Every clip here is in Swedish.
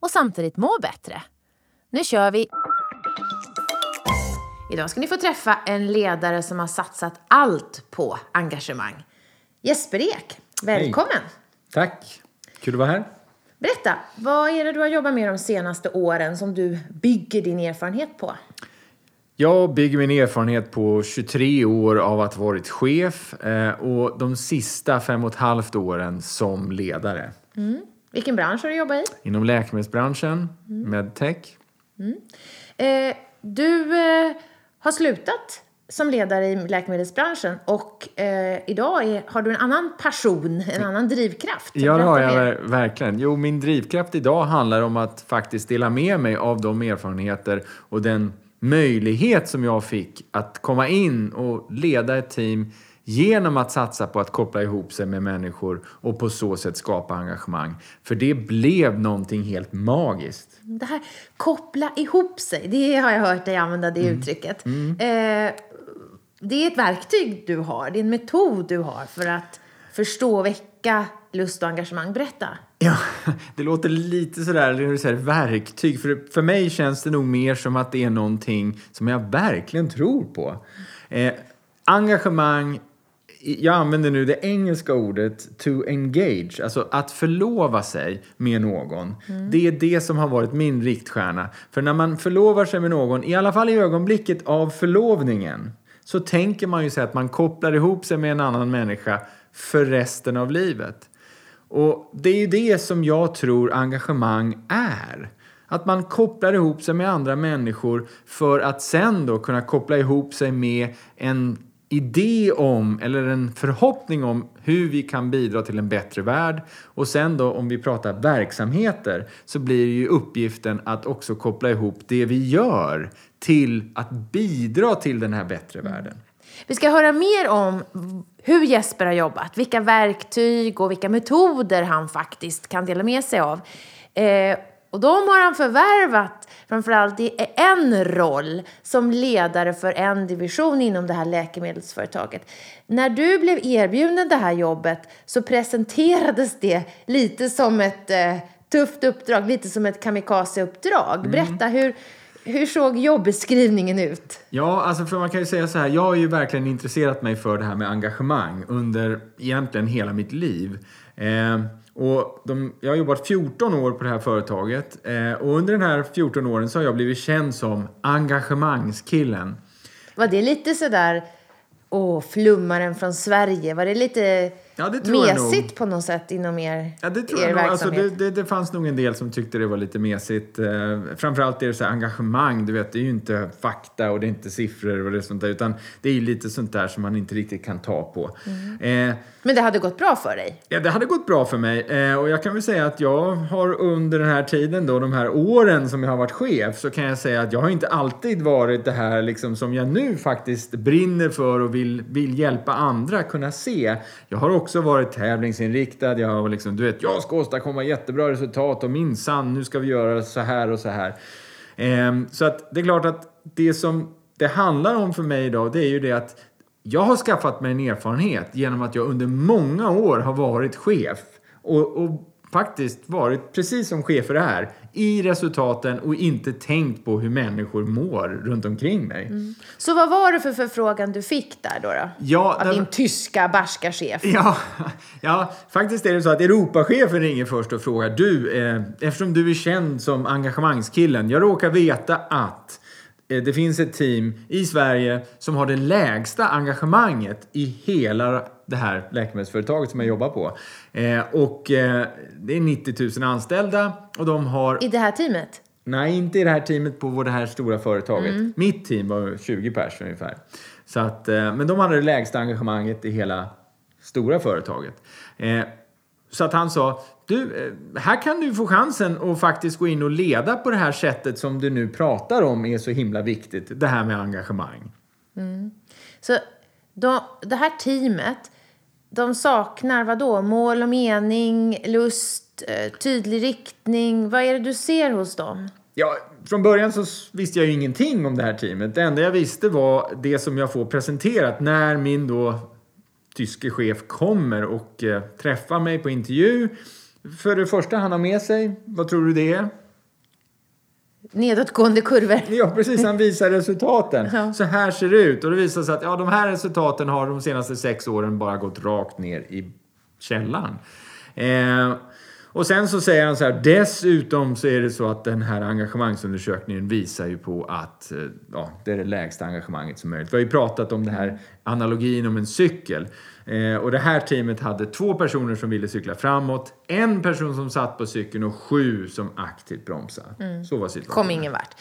och samtidigt må bättre. Nu kör vi! Idag ska ni få träffa en ledare som har satsat allt på engagemang. Jesper Ek, välkommen! Hej. Tack! Kul att vara här. Berätta, vad är det du har jobbat med de senaste åren som du bygger din erfarenhet på? Jag bygger min erfarenhet på 23 år av att ha varit chef eh, och de sista fem och ett halvt åren som ledare. Mm. Vilken bransch har du jobbat i? Inom läkemedelsbranschen, mm. medtech. Mm. Eh, du eh, har slutat som ledare i läkemedelsbranschen och eh, idag är, har du en annan passion, en annan drivkraft. Ja, det har jag verkligen. Jo, min drivkraft idag handlar om att faktiskt dela med mig av de erfarenheter och den möjlighet som jag fick att komma in och leda ett team genom att satsa på att koppla ihop sig med människor och på så sätt skapa engagemang. För det blev någonting helt magiskt. Det här koppla ihop sig, det har jag hört dig använda det mm. uttrycket. Mm. Eh, det är ett verktyg du har, det är en metod du har för att förstå och väcka lust och engagemang. Berätta. Ja, det låter lite sådär, när du säger verktyg. För, för mig känns det nog mer som att det är någonting som jag verkligen tror på. Eh, engagemang, jag använder nu det engelska ordet to engage, alltså att förlova sig med någon. Mm. Det är det som har varit min riktstjärna. För när man förlovar sig med någon, i alla fall i ögonblicket av förlovningen, så tänker man ju sig att man kopplar ihop sig med en annan människa för resten av livet. Och det är ju det som jag tror engagemang är. Att man kopplar ihop sig med andra människor för att sen då kunna koppla ihop sig med en idé om, eller en förhoppning om hur vi kan bidra till en bättre värld. Och sen då om vi pratar verksamheter så blir ju uppgiften att också koppla ihop det vi gör till att bidra till den här bättre världen. Vi ska höra mer om hur Jesper har jobbat, vilka verktyg och vilka metoder han faktiskt kan dela med sig av. Eh, och de har han förvärvat framförallt i en roll som ledare för en division inom det här läkemedelsföretaget. När du blev erbjuden det här jobbet så presenterades det lite som ett eh, tufft uppdrag, lite som ett kamikazeuppdrag. Mm. Berätta, hur, hur såg jobbeskrivningen ut? Ja, alltså för man kan ju säga så här, jag har ju verkligen intresserat mig för det här med engagemang under egentligen hela mitt liv. Eh, och de, jag har jobbat 14 år på det här företaget eh, och under den här 14 åren så har jag blivit känd som engagemangskillen. Var det lite sådär, åh, flummaren från Sverige, var det lite Ja, det mesigt på något sätt inom er, ja, det tror er jag nog. Alltså, det, det, det, fanns nog en del som tyckte det var lite mesigt. Eh, framförallt är det så här engagemang, du vet, det är ju inte fakta och det är inte siffror och det sånt där, utan det är ju lite sånt där som man inte riktigt kan ta på. Mm. Eh, men det hade gått bra för dig? Ja, det hade gått bra för mig. Eh, och jag kan väl säga att jag har under den här tiden då, de här åren som jag har varit chef, så kan jag säga att jag har inte alltid varit det här liksom som jag nu faktiskt brinner för och vill, vill hjälpa andra kunna se. Jag har också varit tävlingsinriktad. Jag har liksom, du vet, jag ska åstadkomma jättebra resultat och minsann, nu ska vi göra så här och så här. Eh, så att det är klart att det som det handlar om för mig idag, det är ju det att jag har skaffat mig en erfarenhet genom att jag under många år har varit chef. Och, och faktiskt varit, precis som chefer är, i resultaten och inte tänkt på hur människor mår runt omkring mig. Mm. Så vad var det för förfrågan du fick där då? då? Ja, Av den... din tyska barska chef? Ja, ja, faktiskt är det så att Europachefen ringer först och frågar du, eh, eftersom du är känd som engagemangskillen, jag råkar veta att det finns ett team i Sverige som har det lägsta engagemanget i hela det här läkemedelsföretaget som jag jobbar på. Eh, och eh, det är 90 000 anställda och de har... I det här teamet? Nej, inte i det här teamet på det här stora företaget. Mm. Mitt team var 20 pers ungefär. Så att, eh, men de hade det lägsta engagemanget i hela stora företaget. Eh, så att han sa, du, eh, här kan du få chansen att faktiskt gå in och leda på det här sättet som du nu pratar om är så himla viktigt. Det här med engagemang. Så de, det här teamet, de saknar vad då? Mål och mening, lust, eh, tydlig riktning. Vad är det du ser hos dem? Ja, från början så visste jag ju ingenting om det här teamet. Det enda jag visste var det som jag får presenterat när min då tyske chef kommer och eh, träffar mig på intervju. För det första han har med sig, vad tror du det är? Nedåtgående kurvor. Ja, precis. Han visar resultaten. Ja. Så här ser det ut. Och det visar sig att ja, de här resultaten har de senaste sex åren bara gått rakt ner i källaren. Eh, och sen så säger han så här, dessutom så är det så att den här engagemangsundersökningen visar ju på att eh, ja, det är det lägsta engagemanget som möjligt. Vi har ju pratat om det här analogin om en cykel. Eh, och det här teamet hade två personer som ville cykla framåt, en person som satt på cykeln och sju som aktivt bromsade. Så var situationen. Kom ingen vart.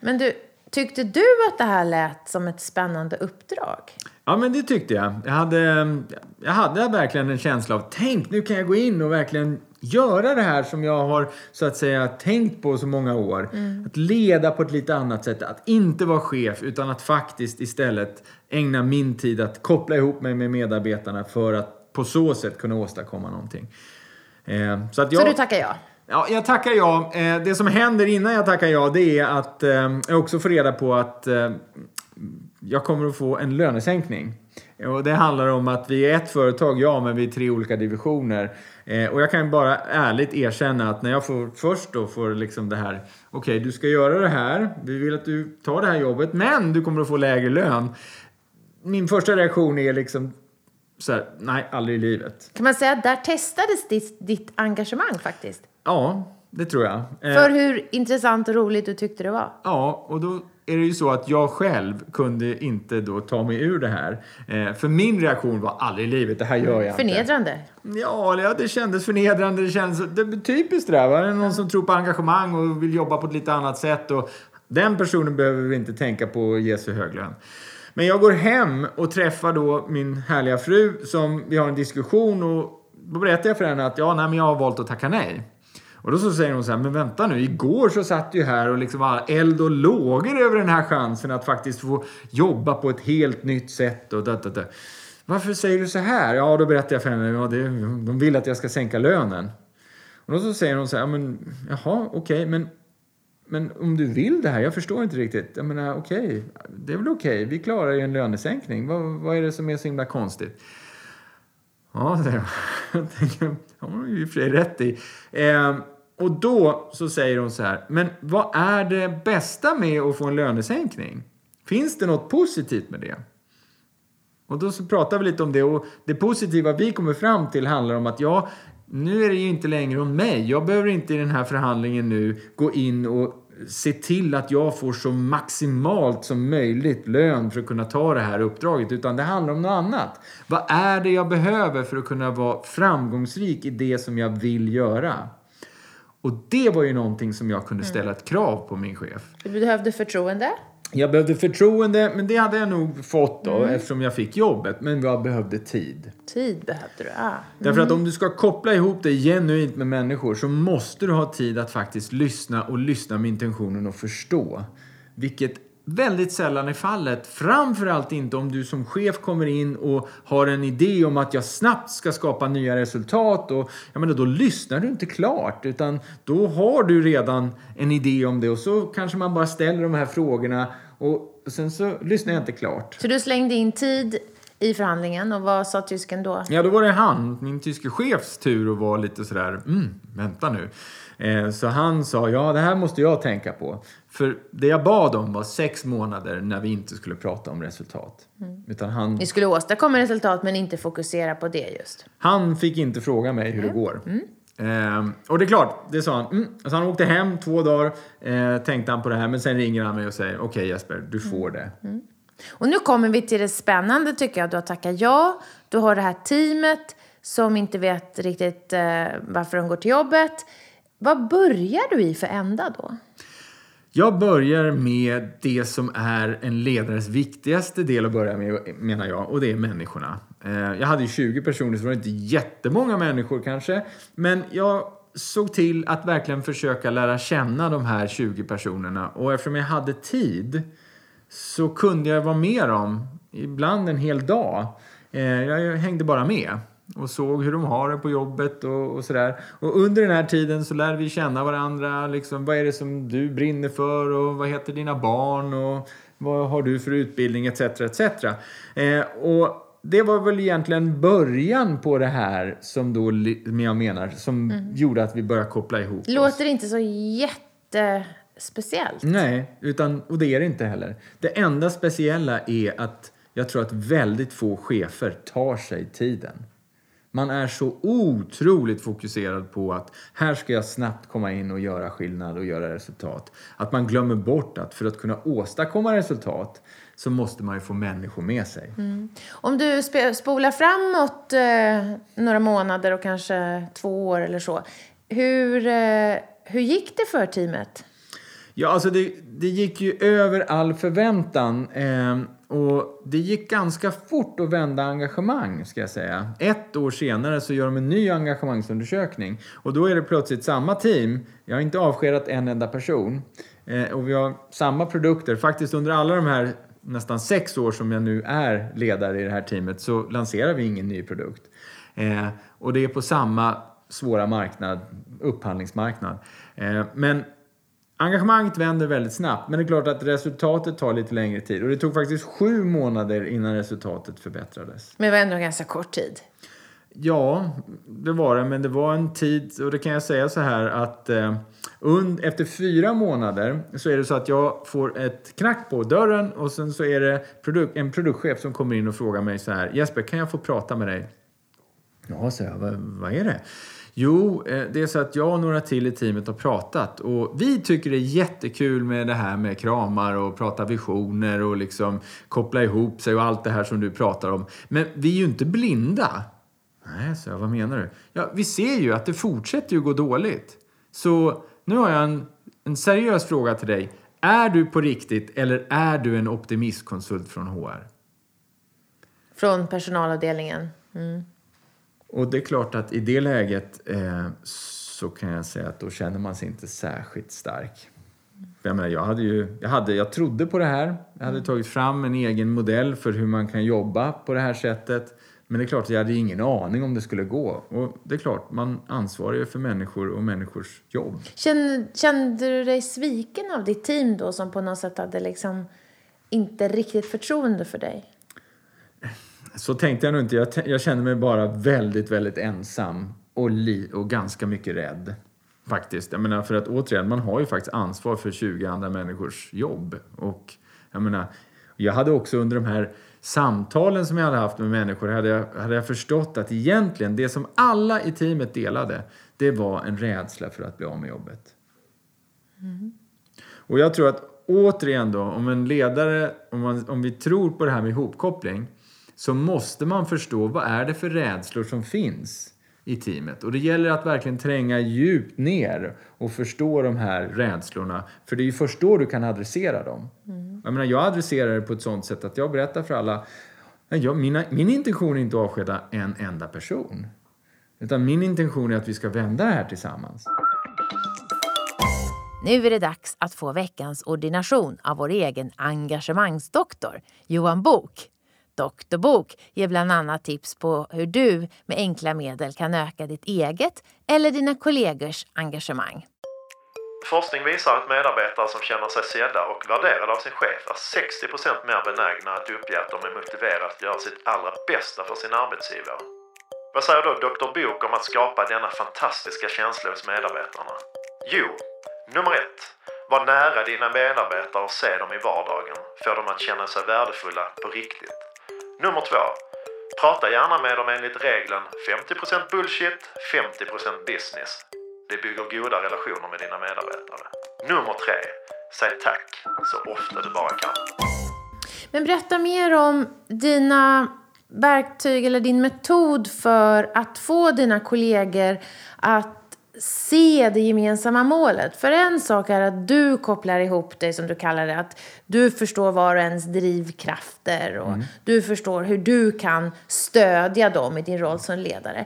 Men du, tyckte du att det här lät som ett spännande uppdrag? Ja, men det tyckte jag. Jag hade, jag hade verkligen en känsla av tänk, nu kan jag gå in och verkligen göra det här som jag har så att säga tänkt på så många år. Att leda på ett lite annat sätt, att inte vara chef utan att faktiskt istället ägna min tid att koppla ihop mig med medarbetarna för att på så sätt kunna åstadkomma någonting. Eh, så att jag, Så du tackar ja? Ja, jag tackar ja. Eh, det som händer innan jag tackar ja, det är att eh, jag också får reda på att jag kommer att få en lönesänkning. Och det handlar om att vi är ett företag, ja, men vi är tre olika divisioner. Eh, och jag kan bara ärligt erkänna att när jag får, först då får liksom det här, okej, du ska göra det här, vi vill att du tar det här jobbet, men du kommer att få lägre lön. Min första reaktion är liksom så här, nej, aldrig i livet. Kan man säga att där testades ditt, ditt engagemang faktiskt? Ja, det tror jag. Eh, För hur intressant och roligt du tyckte det var? Ja, och då är det ju så att jag själv kunde inte då ta mig ur det här. Eh, för min reaktion var aldrig i livet, det här gör jag inte. Förnedrande? Ja, eller ja, det kändes förnedrande. Det kändes det är typiskt det där. Va? Det är någon som tror på engagemang och vill jobba på ett lite annat sätt. Och den personen behöver vi inte tänka på att ge sig hög lön. Men jag går hem och träffar då min härliga fru som vi har en diskussion och då berättar jag för henne att ja, nej, men jag har valt att tacka nej. Och då så säger hon så här, men vänta nu, igår så satt du ju här och liksom var eld och lågor över den här chansen att faktiskt få jobba på ett helt nytt sätt och da, da, da. Varför säger du så här? Ja, då berättar jag för henne, ja, det, de vill att jag ska sänka lönen. Och då så säger hon så här, men jaha, okej, men, men om du vill det här, jag förstår inte riktigt. Jag menar, okej, det är väl okej, vi klarar ju en lönesänkning. Vad, vad är det som är så himla konstigt? Ja, det har tänker, hon har ju i och för sig rätt i. Eh, och då så säger hon så här, men vad är det bästa med att få en lönesänkning? Finns det något positivt med det? Och då så pratar vi lite om det och det positiva vi kommer fram till handlar om att ja, nu är det ju inte längre om mig. Jag behöver inte i den här förhandlingen nu gå in och se till att jag får så maximalt som möjligt lön för att kunna ta det här uppdraget. Utan det handlar om något annat. Vad är det jag behöver för att kunna vara framgångsrik i det som jag vill göra? Och det var ju någonting som jag kunde ställa ett krav på min chef. Du behövde förtroende? Jag behövde förtroende, men det hade jag nog fått då eftersom jag fick jobbet. Men jag behövde tid. Tid behövde du, ah. Därför att om du ska koppla ihop dig genuint med människor så måste du ha tid att faktiskt lyssna och lyssna med intentionen och förstå. Vilket väldigt sällan är fallet. Framförallt inte om du som chef kommer in och har en idé om att jag snabbt ska skapa nya resultat. Och, jag menar, då lyssnar du inte klart. Utan då har du redan en idé om det och så kanske man bara ställer de här frågorna och sen så lyssnar jag inte klart. Så du slängde in tid i förhandlingen och vad sa tysken då? Ja, då var det han, min tyske chefs tur att vara lite sådär, mm, vänta nu. Eh, så han sa, ja det här måste jag tänka på. För det jag bad om var sex månader när vi inte skulle prata om resultat. Utan han, Ni skulle åstadkomma resultat men inte fokusera på det just. han fick inte fråga mig hur det går. Eh, och det är klart, det sa han. Mm. Så han åkte hem två dagar, eh, tänkte han på det här, men sen ringer han mig och säger, okej Jesper, du får det. Och nu kommer vi till det spännande tycker jag. Du har tackat ja, du har det här teamet som inte vet riktigt eh, varför de går till jobbet. Vad börjar du i för ända då? Jag börjar med det som är en ledares viktigaste del att börja med, menar jag, och det är människorna. Eh, jag hade ju 20 personer, så det var inte jättemånga människor kanske. Men jag såg till att verkligen försöka lära känna de här 20 personerna. Och eftersom jag hade tid så kunde jag vara med dem, ibland en hel dag. Eh, jag hängde bara med och såg hur de har det på jobbet och, och sådär. Och under den här tiden så lärde vi känna varandra. Liksom, vad är det som du brinner för och vad heter dina barn och vad har du för utbildning etc. etc. Eh, och det var väl egentligen början på det här som då, jag menar, som mm. gjorde att vi började koppla ihop Låter oss. inte så jättespeciellt. Nej, utan, och det är det inte heller. Det enda speciella är att jag tror att väldigt få chefer tar sig tiden. Man är så otroligt fokuserad på att här ska jag snabbt komma in och göra skillnad och göra resultat. Att man glömmer bort att för att kunna åstadkomma resultat så måste man ju få människor med sig. Mm. Om du spolar framåt eh, några månader och kanske två år eller så. Hur, eh, hur gick det för teamet? Ja, alltså det, det gick ju över all förväntan. Eh, och det gick ganska fort att vända engagemang, ska jag säga. Ett år senare så gör de en ny engagemangsundersökning. Och då är det plötsligt samma team. Jag har inte avskedat en enda person. Eh, och vi har samma produkter. Faktiskt under alla de här nästan sex år som jag nu är ledare i det här teamet så lanserar vi ingen ny produkt. Eh, och det är på samma svåra marknad, upphandlingsmarknad. Eh, men Engagemanget vänder väldigt snabbt, men det är klart att resultatet tar lite längre tid. Och det tog faktiskt sju månader innan resultatet förbättrades. Men det var ändå ganska kort tid. Ja, det var det, men det var en tid, och det kan jag säga så här att eh, und, efter fyra månader så är det så att jag får ett knack på dörren och sen så är det produk, en produktchef som kommer in och frågar mig så här Jesper, kan jag få prata med dig? Ja, så jag, vad, vad är det? Jo, eh, det är så att jag och några till i teamet har pratat och vi tycker det är jättekul med det här med kramar och prata visioner och liksom koppla ihop sig och allt det här som du pratar om. Men vi är ju inte blinda. Nej, så jag, vad menar du? Ja, vi ser ju att det fortsätter ju gå dåligt. Så nu har jag en, en seriös fråga till dig. Är du på riktigt eller är du en optimistkonsult från HR? Från personalavdelningen. Mm. Och det är klart att i det läget eh, så kan jag säga att då känner man sig inte särskilt stark. Jag, menar, jag, hade ju, jag, hade, jag trodde på det här. Jag hade tagit fram en egen modell för hur man kan jobba på det här sättet. Men det är klart, jag hade ingen aning om det skulle gå. Och det är klart, man ansvarar ju för människor och människors jobb. Kände, kände du dig sviken av ditt team då som på något sätt hade liksom inte riktigt förtroende för dig? Så tänkte jag nog inte. Jag, jag kände mig bara väldigt, väldigt ensam och, och ganska mycket rädd. Faktiskt. Jag menar, för att återigen, man har ju faktiskt ansvar för 20 andra människors jobb. Och jag menar, jag hade också under de här samtalen som jag hade haft med människor hade jag, hade jag förstått att egentligen det som alla i teamet delade, det var en rädsla för att bli av med jobbet. Mm. Och jag tror att återigen då, om en ledare, om, man, om vi tror på det här med ihopkoppling, så måste man förstå vad är det för rädslor som finns i teamet. Och det gäller att verkligen tränga djupt ner och förstå de här rädslorna. För det är ju först då du kan adressera dem. Mm. Jag menar, jag adresserar det på ett sånt sätt att jag berättar för alla jag, mina, min intention är inte att avskeda en enda person. Utan min intention är att vi ska vända det här tillsammans. Nu är det dags att få veckans ordination av vår egen engagemangsdoktor, Johan Bok. Doktorbok ger bland annat tips på hur du med enkla medel kan öka ditt eget eller dina kollegors engagemang. Forskning visar att medarbetare som känner sig sedda och värderade av sin chef är 60% mer benägna att uppge att de är motiverade att göra sitt allra bästa för sin arbetsgivare. Vad säger då Dr. Bok om att skapa denna fantastiska känsla hos medarbetarna? Jo, nummer ett. Var nära dina medarbetare och se dem i vardagen. Få dem att känna sig värdefulla på riktigt. Nummer två. Prata gärna med dem enligt regeln 50% bullshit, 50% business. Det bygger goda relationer med dina medarbetare. Nummer tre. Säg tack så ofta du bara kan. Men berätta mer om dina verktyg eller din metod för att få dina kollegor att se det gemensamma målet. För en sak är att du kopplar ihop dig, som du kallar det, att du förstår var och ens drivkrafter och du förstår hur du kan stödja dem i din roll som ledare.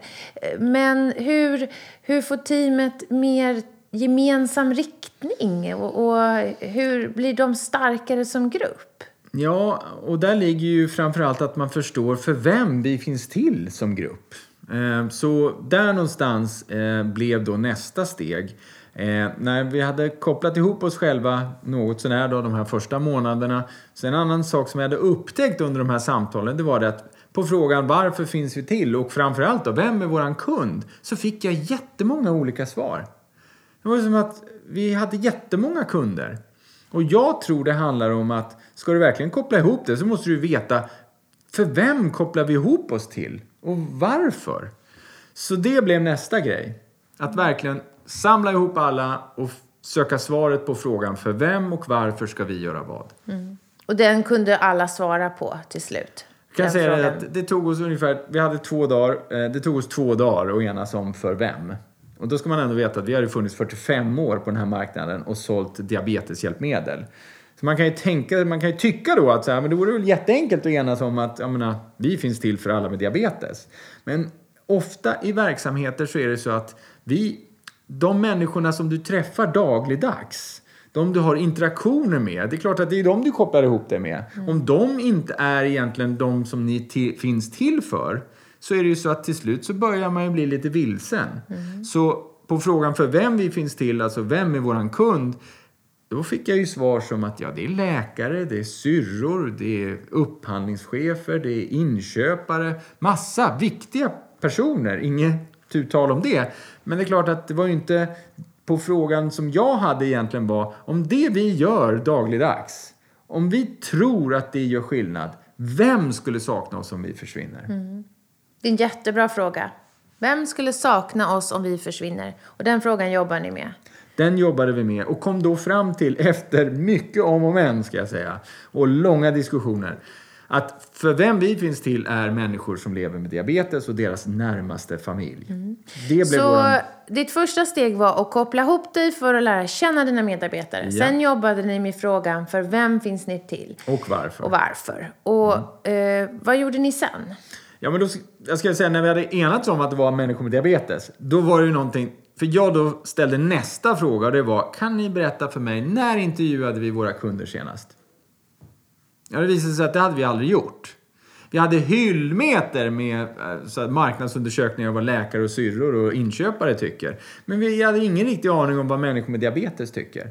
Men hur, hur får teamet mer gemensam riktning och, och hur blir de starkare som grupp? Ja, och där ligger ju framförallt att man förstår för vem vi finns till som grupp. Eh, så där någonstans eh, blev då nästa steg. Eh, när vi hade kopplat ihop oss själva något sånär då de här första månaderna. Så en annan sak som jag hade upptäckt under de här samtalen det var det att på frågan varför finns vi till och framförallt då vem är våran kund? Så fick jag jättemånga olika svar. Det var som att vi hade jättemånga kunder. Och jag tror det handlar om att ska du verkligen koppla ihop det så måste du veta för vem kopplar vi ihop oss till och varför? Så det blev nästa grej. Att verkligen samla ihop alla och söka svaret på frågan för vem och varför ska vi göra vad? Och den kunde alla svara på till slut. Jag kan säga frågan. att det tog oss ungefär, vi hade två dagar, eh, det tog oss två dagar att enas om för vem. Och då ska man ändå veta att vi hade funnits 45 år på den här marknaden och sålt diabeteshjälpmedel. Så man kan ju tänka, man kan ju tycka då att så här, men det vore väl jätteenkelt att enas om att jag menar, vi finns till för alla med diabetes. Men ofta i verksamheter så är det så att vi, de människorna som du träffar dagligdags, de du har interaktioner med, det är klart att det är de du kopplar ihop dig med. Om de inte är egentligen de som ni ti- finns till för, så är det ju så att till slut så börjar man ju bli lite vilsen. Så på frågan för vem vi finns till, alltså vem är våran kund, då fick jag ju svar som att ja, det är läkare, det är syrror, det är upphandlingschefer, det är inköpare. Massa viktiga personer, inget tu tal om det. Men det är klart att det var ju inte på frågan som jag hade egentligen var om det vi gör dagligdags, om vi tror att det gör skillnad, vem skulle sakna oss om vi försvinner? Mm. Det är en jättebra fråga. Vem skulle sakna oss om vi försvinner? Och den frågan jobbar ni med. Den jobbade vi med och kom då fram till, efter mycket om och men ska jag säga, och långa diskussioner, att för vem vi finns till är människor som lever med diabetes och deras närmaste familj. Det blev Så våran... ditt första steg var att koppla ihop dig för att lära känna dina medarbetare. Ja. Sen jobbade ni med frågan för vem finns ni till? Och varför? Och varför? Och eh, vad gjorde ni sen? Ja, men då, jag ska säga, när vi hade enats om att det var människor med diabetes, då var det ju någonting... För jag då ställde nästa fråga och det var, kan ni berätta för mig, när intervjuade vi våra kunder senast? Ja, det visade sig att det hade vi aldrig gjort. Vi hade hyllmeter med eh, så här, marknadsundersökningar av vad läkare och syrror och inköpare tycker. Men vi hade ingen riktig aning om vad människor med diabetes tycker.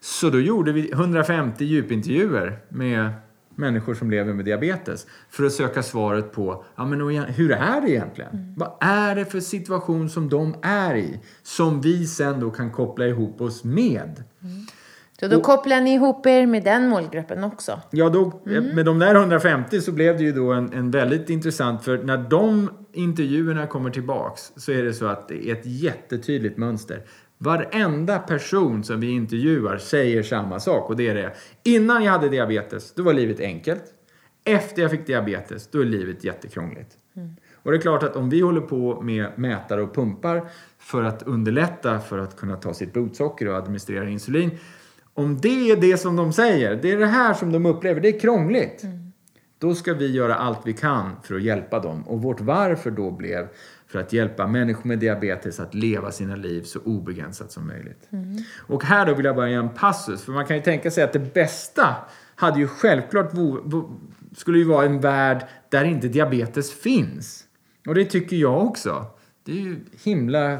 Så då gjorde vi 150 djupintervjuer med människor som lever med diabetes för att söka svaret på ja, men och hur är det egentligen? Vad är det för situation som de är i som vi sen då kan koppla ihop oss med? Så då kopplar ni ihop er med den målgruppen också. Ja, då, med de där 150 så blev det ju då en, en väldigt intressant, för när de intervjuerna kommer tillbaks så är det så att det är ett jättetydligt mönster. Varenda person som vi intervjuar säger samma sak och det är det. Innan jag hade diabetes, då var livet enkelt. Efter jag fick diabetes, då är livet jättekrångligt. Och det är klart att om vi håller på med mätare och pumpar för att underlätta för att kunna ta sitt blodsocker och administrera insulin. Om det är det som de säger, det är det här som de upplever, det är krångligt. Då ska vi göra allt vi kan för att hjälpa dem. Och vårt varför då blev för att hjälpa människor med diabetes att leva sina liv så obegränsat som möjligt. Och här då vill jag bara göra en passus, för man kan ju tänka sig att det bästa hade ju självklart skulle ju vara en värld där inte diabetes finns. Och det tycker jag också. Det är ju himla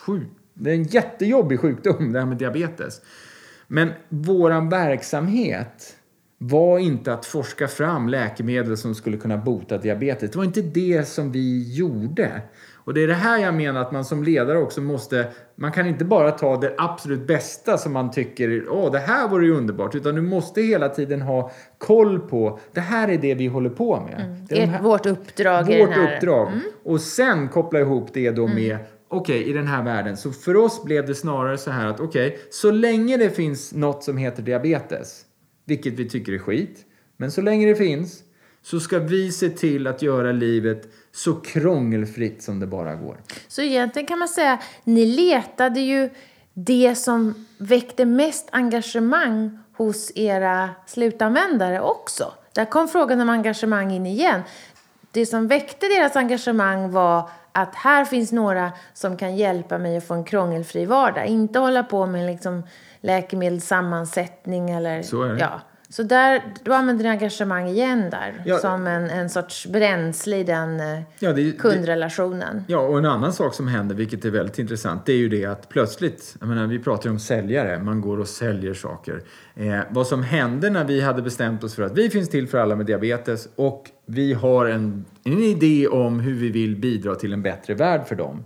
sjukt. Det är en jättejobbig sjukdom det här med diabetes. Men våran verksamhet var inte att forska fram läkemedel som skulle kunna bota diabetes. Det var inte det som vi gjorde. Och det är det här jag menar att man som ledare också måste... Man kan inte bara ta det absolut bästa som man tycker, åh det här vore ju underbart. Utan du måste hela tiden ha koll på, det här är det vi håller på med. Det är de här- vårt uppdrag vårt här... uppdrag. Och sen koppla ihop det då med, okej, i den här världen. Så för oss blev det snarare så här att, okej, så länge det finns något som heter diabetes, vilket vi tycker är skit, men så länge det finns, så ska vi se till att göra livet så krångelfritt som det bara går. Så egentligen kan man säga, ni letade ju det som väckte mest engagemang hos era slutanvändare också. Där kom frågan om engagemang in igen. Det som väckte deras engagemang var att här finns några som kan hjälpa mig att få en krångelfri vardag. Inte hålla på med liksom läkemedelssammansättning eller... Så är det. Ja. Så där, du använder din engagemang igen där. Ja. Som en, en sorts bränsle i den eh, Ja, det- det- kundrelationen. Ja, och en annan sak som händer, vilket är väldigt intressant, det är ju det att plötsligt, jag menar, vi pratar ju om säljare, man går och säljer saker. Eh, vad som hände när vi hade bestämt oss för att vi finns till för alla med diabetes och vi har en, en idé om hur vi vill bidra till en bättre värld för dem.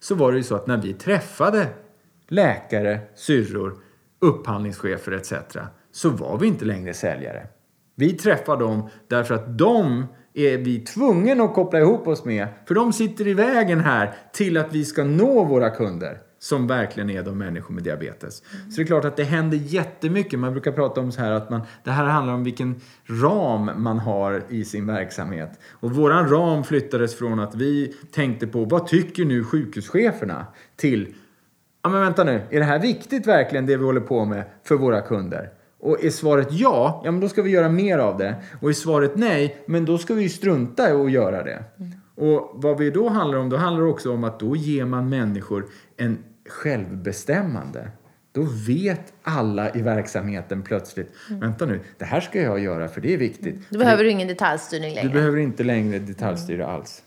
Så var det ju så att när vi träffade läkare, syrror, upphandlingschefer etc. så var vi inte längre säljare. Vi träffar dem därför att de är vi tvungna att koppla ihop oss med. För de sitter i vägen här till att vi ska nå våra kunder. Som verkligen är de människor med diabetes. Så det är klart att det händer jättemycket. Man brukar prata om så här att man, det här handlar om vilken ram man har i sin verksamhet. Och våran ram flyttades från att vi tänkte på vad tycker nu sjukhuscheferna till Ja, men vänta nu. Är det här viktigt verkligen, det vi håller på med, för våra kunder? Och är svaret ja, ja men då ska vi göra mer av det. Och är svaret nej, men då ska vi ju strunta i att göra det. Och vad vi då handlar om, då handlar det också om att då ger man människor en självbestämmande. Då vet alla i verksamheten plötsligt, vänta nu, det här ska jag göra för det är viktigt. Då behöver du ingen detaljstyrning längre. Du behöver inte längre detaljstyra alls.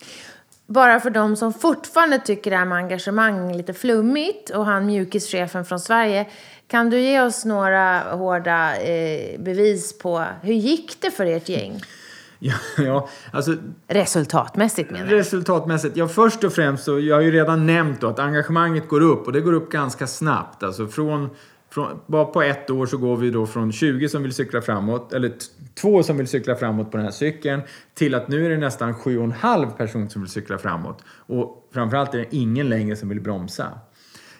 Bara för de som fortfarande tycker det här med engagemang är lite flummigt och han mjukischefen från Sverige. Kan du ge oss några hårda eh, bevis på hur gick det för ert gäng? Ja, ja, alltså Resultatmässigt menar jag. Resultatmässigt, ja först och främst så, jag har ju redan nämnt då att engagemanget går upp och det går upp ganska snabbt. Alltså från, från, bara på ett år så går vi då från 20 som vill cykla framåt, eller två som vill cykla framåt på den här cykeln, till att nu är det nästan sju och en halv person som vill cykla framåt. Och framförallt är det ingen längre som vill bromsa.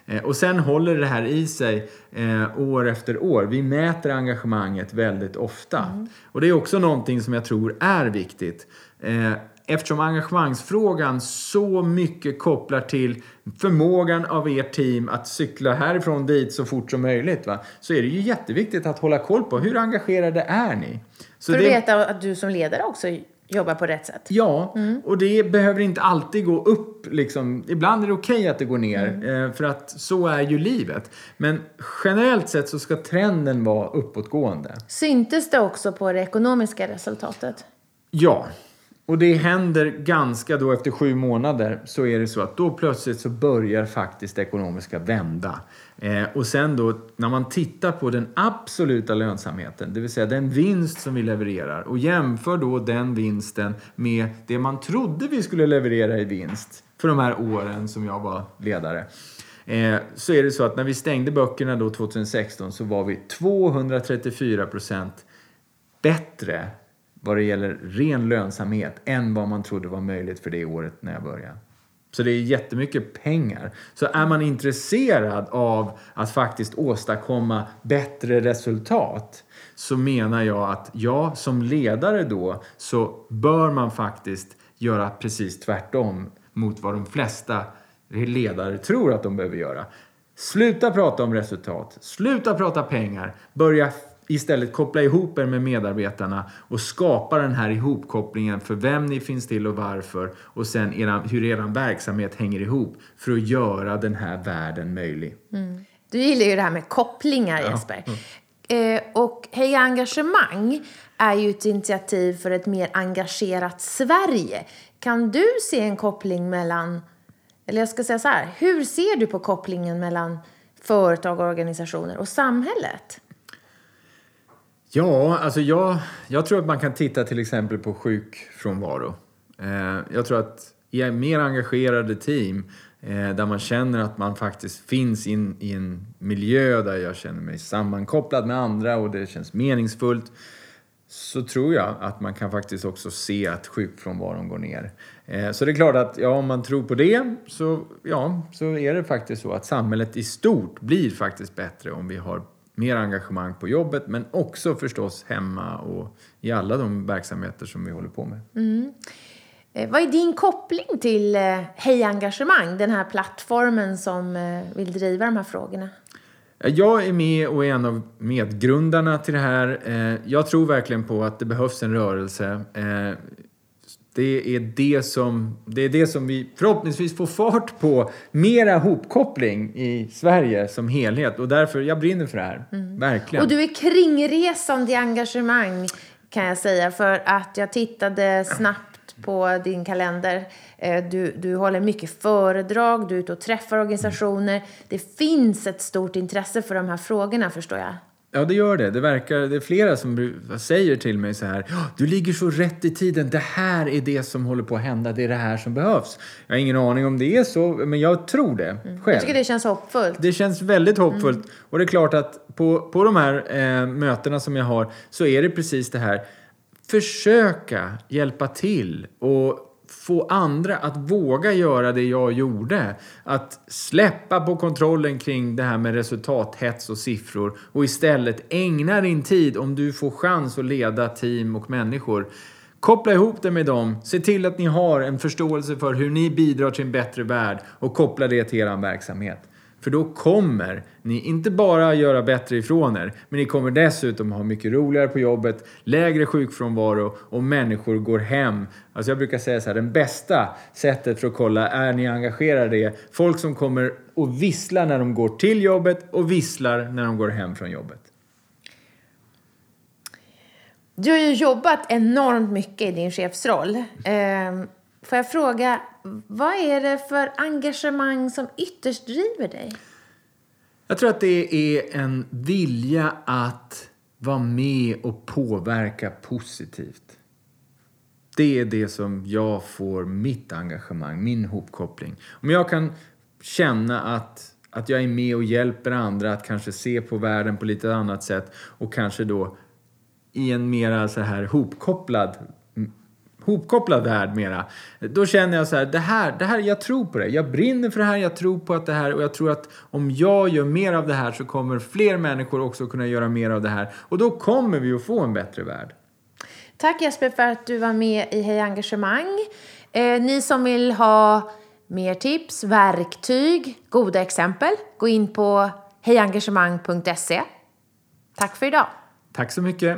Eh, Och sen håller det här i sig eh, år efter år. Vi mäter engagemanget väldigt ofta. Och det är också någonting som jag tror är viktigt. Eh, eftersom engagemangsfrågan så mycket kopplar till förmågan av ert team att cykla härifrån dit så fort som möjligt. Va? Så är det ju jätteviktigt att hålla koll på hur engagerade är ni? Så För att det- veta att du som ledare också jobbar på rätt sätt. Ja, och det behöver inte alltid gå upp. Liksom. Ibland är det okej att det går ner, eh, för att så är ju livet. Men generellt sett så ska trenden vara uppåtgående. Syntes det också på det ekonomiska resultatet? Ja, och det händer ganska då efter sju månader så är det så att då plötsligt så börjar faktiskt det ekonomiska vända. Eh, och sen då när man tittar på den absoluta lönsamheten, det vill säga den vinst som vi levererar och jämför då den vinsten med det man trodde vi skulle leverera i vinst för de här åren som jag var ledare. Eh, så är det så att när vi stängde böckerna då 2016 så var vi 234 procent bättre vad det gäller ren lönsamhet än vad man trodde var möjligt för det året när jag började. Så det är jättemycket pengar. Så är man intresserad av att faktiskt åstadkomma bättre resultat så menar jag att ja, som ledare då så bör man faktiskt göra precis tvärtom mot vad de flesta ledare tror att de behöver göra. Sluta prata om resultat, sluta prata pengar, börja istället koppla ihop er med medarbetarna och skapa den här ihopkopplingen för vem ni finns till och varför och sen eran, hur er verksamhet hänger ihop för att göra den här världen möjlig. Du gillar ju det här med kopplingar, Jesper. Eh, och Heja Engagemang är ju ett initiativ för ett mer engagerat Sverige. Kan du se en koppling mellan, eller jag ska säga så här, hur ser du på kopplingen mellan företag, organisationer och samhället? Ja, alltså jag, jag tror att man kan titta till exempel på sjukfrånvaro. Eh, jag tror att i mer engagerade team eh, där man känner att man faktiskt finns in, i en miljö där jag känner mig sammankopplad med andra och det känns meningsfullt så tror jag att man kan faktiskt också se att sjukfrånvaron går ner. Eh, så det är klart att ja, om man tror på det så, ja, så är det faktiskt så att samhället i stort blir faktiskt bättre om vi har mer engagemang på jobbet men också förstås hemma och i alla de verksamheter som vi håller på med. Mm. Eh, vad är din koppling till eh, Hej Engagemang, den här plattformen som eh, vill driva de här frågorna? Jag är med och är en av medgrundarna till det här. Jag tror verkligen på att det behövs en rörelse. Det är det som, det är det som vi förhoppningsvis får fart på. Mera hopkoppling i Sverige som helhet. Och därför, jag brinner för det här. Mm. Verkligen. Och du är kringresande i engagemang kan jag säga. För att jag tittade snabbt på din kalender. Eh, du, du håller mycket föredrag, du är ute och träffar organisationer. Det finns ett stort intresse för de här frågorna förstår jag. Ja, det gör det. Det verkar, det är flera som säger till mig så här. Du ligger så rätt i tiden. Det här är det som håller på att hända. Det är det här som behövs. Jag har ingen aning om det är så, men jag tror det mm. själv. Jag tycker det känns hoppfullt. Det känns väldigt hoppfullt. Mm. Och det är klart att på, på de här eh, mötena som jag har så är det precis det här. Försöka hjälpa till och få andra att våga göra det jag gjorde. Att släppa på kontrollen kring det här med resultathets och siffror och istället ägna din tid, om du får chans att leda team och människor, Koppla ihop det med dem. Se till att ni har en förståelse för hur ni bidrar till en bättre värld och koppla det till er verksamhet. För då kommer ni inte bara göra bättre ifrån er, men ni kommer dessutom ha mycket roligare på jobbet, lägre sjukfrånvaro och människor går hem. Alltså jag brukar säga så här, det bästa sättet för att kolla, är ni engagerade? är folk som kommer och visslar när de går till jobbet och visslar när de går hem från jobbet. Du har ju jobbat enormt mycket i din chefsroll. Ehm, Får jag fråga, vad är det för engagemang som ytterst driver dig? Jag tror att det är en vilja att vara med och påverka positivt. Det är det som jag får mitt engagemang, min hopkoppling. Om jag kan känna att, att jag är med och hjälper andra att kanske se på världen på lite annat sätt och kanske då i en mera så här hopkopplad hopkopplad värld mera. Då känner jag så här, det här, det här, jag tror på det. Jag brinner för det här, jag tror på att det här och jag tror att om jag gör mer av det här så kommer fler människor också kunna göra mer av det här och då kommer vi att få en bättre värld. Tack Jesper för att du var med i Hej Engagemang. Eh, ni som vill ha mer tips, verktyg, goda exempel, gå in på hejengagemang.se. Tack för idag. Tack så mycket.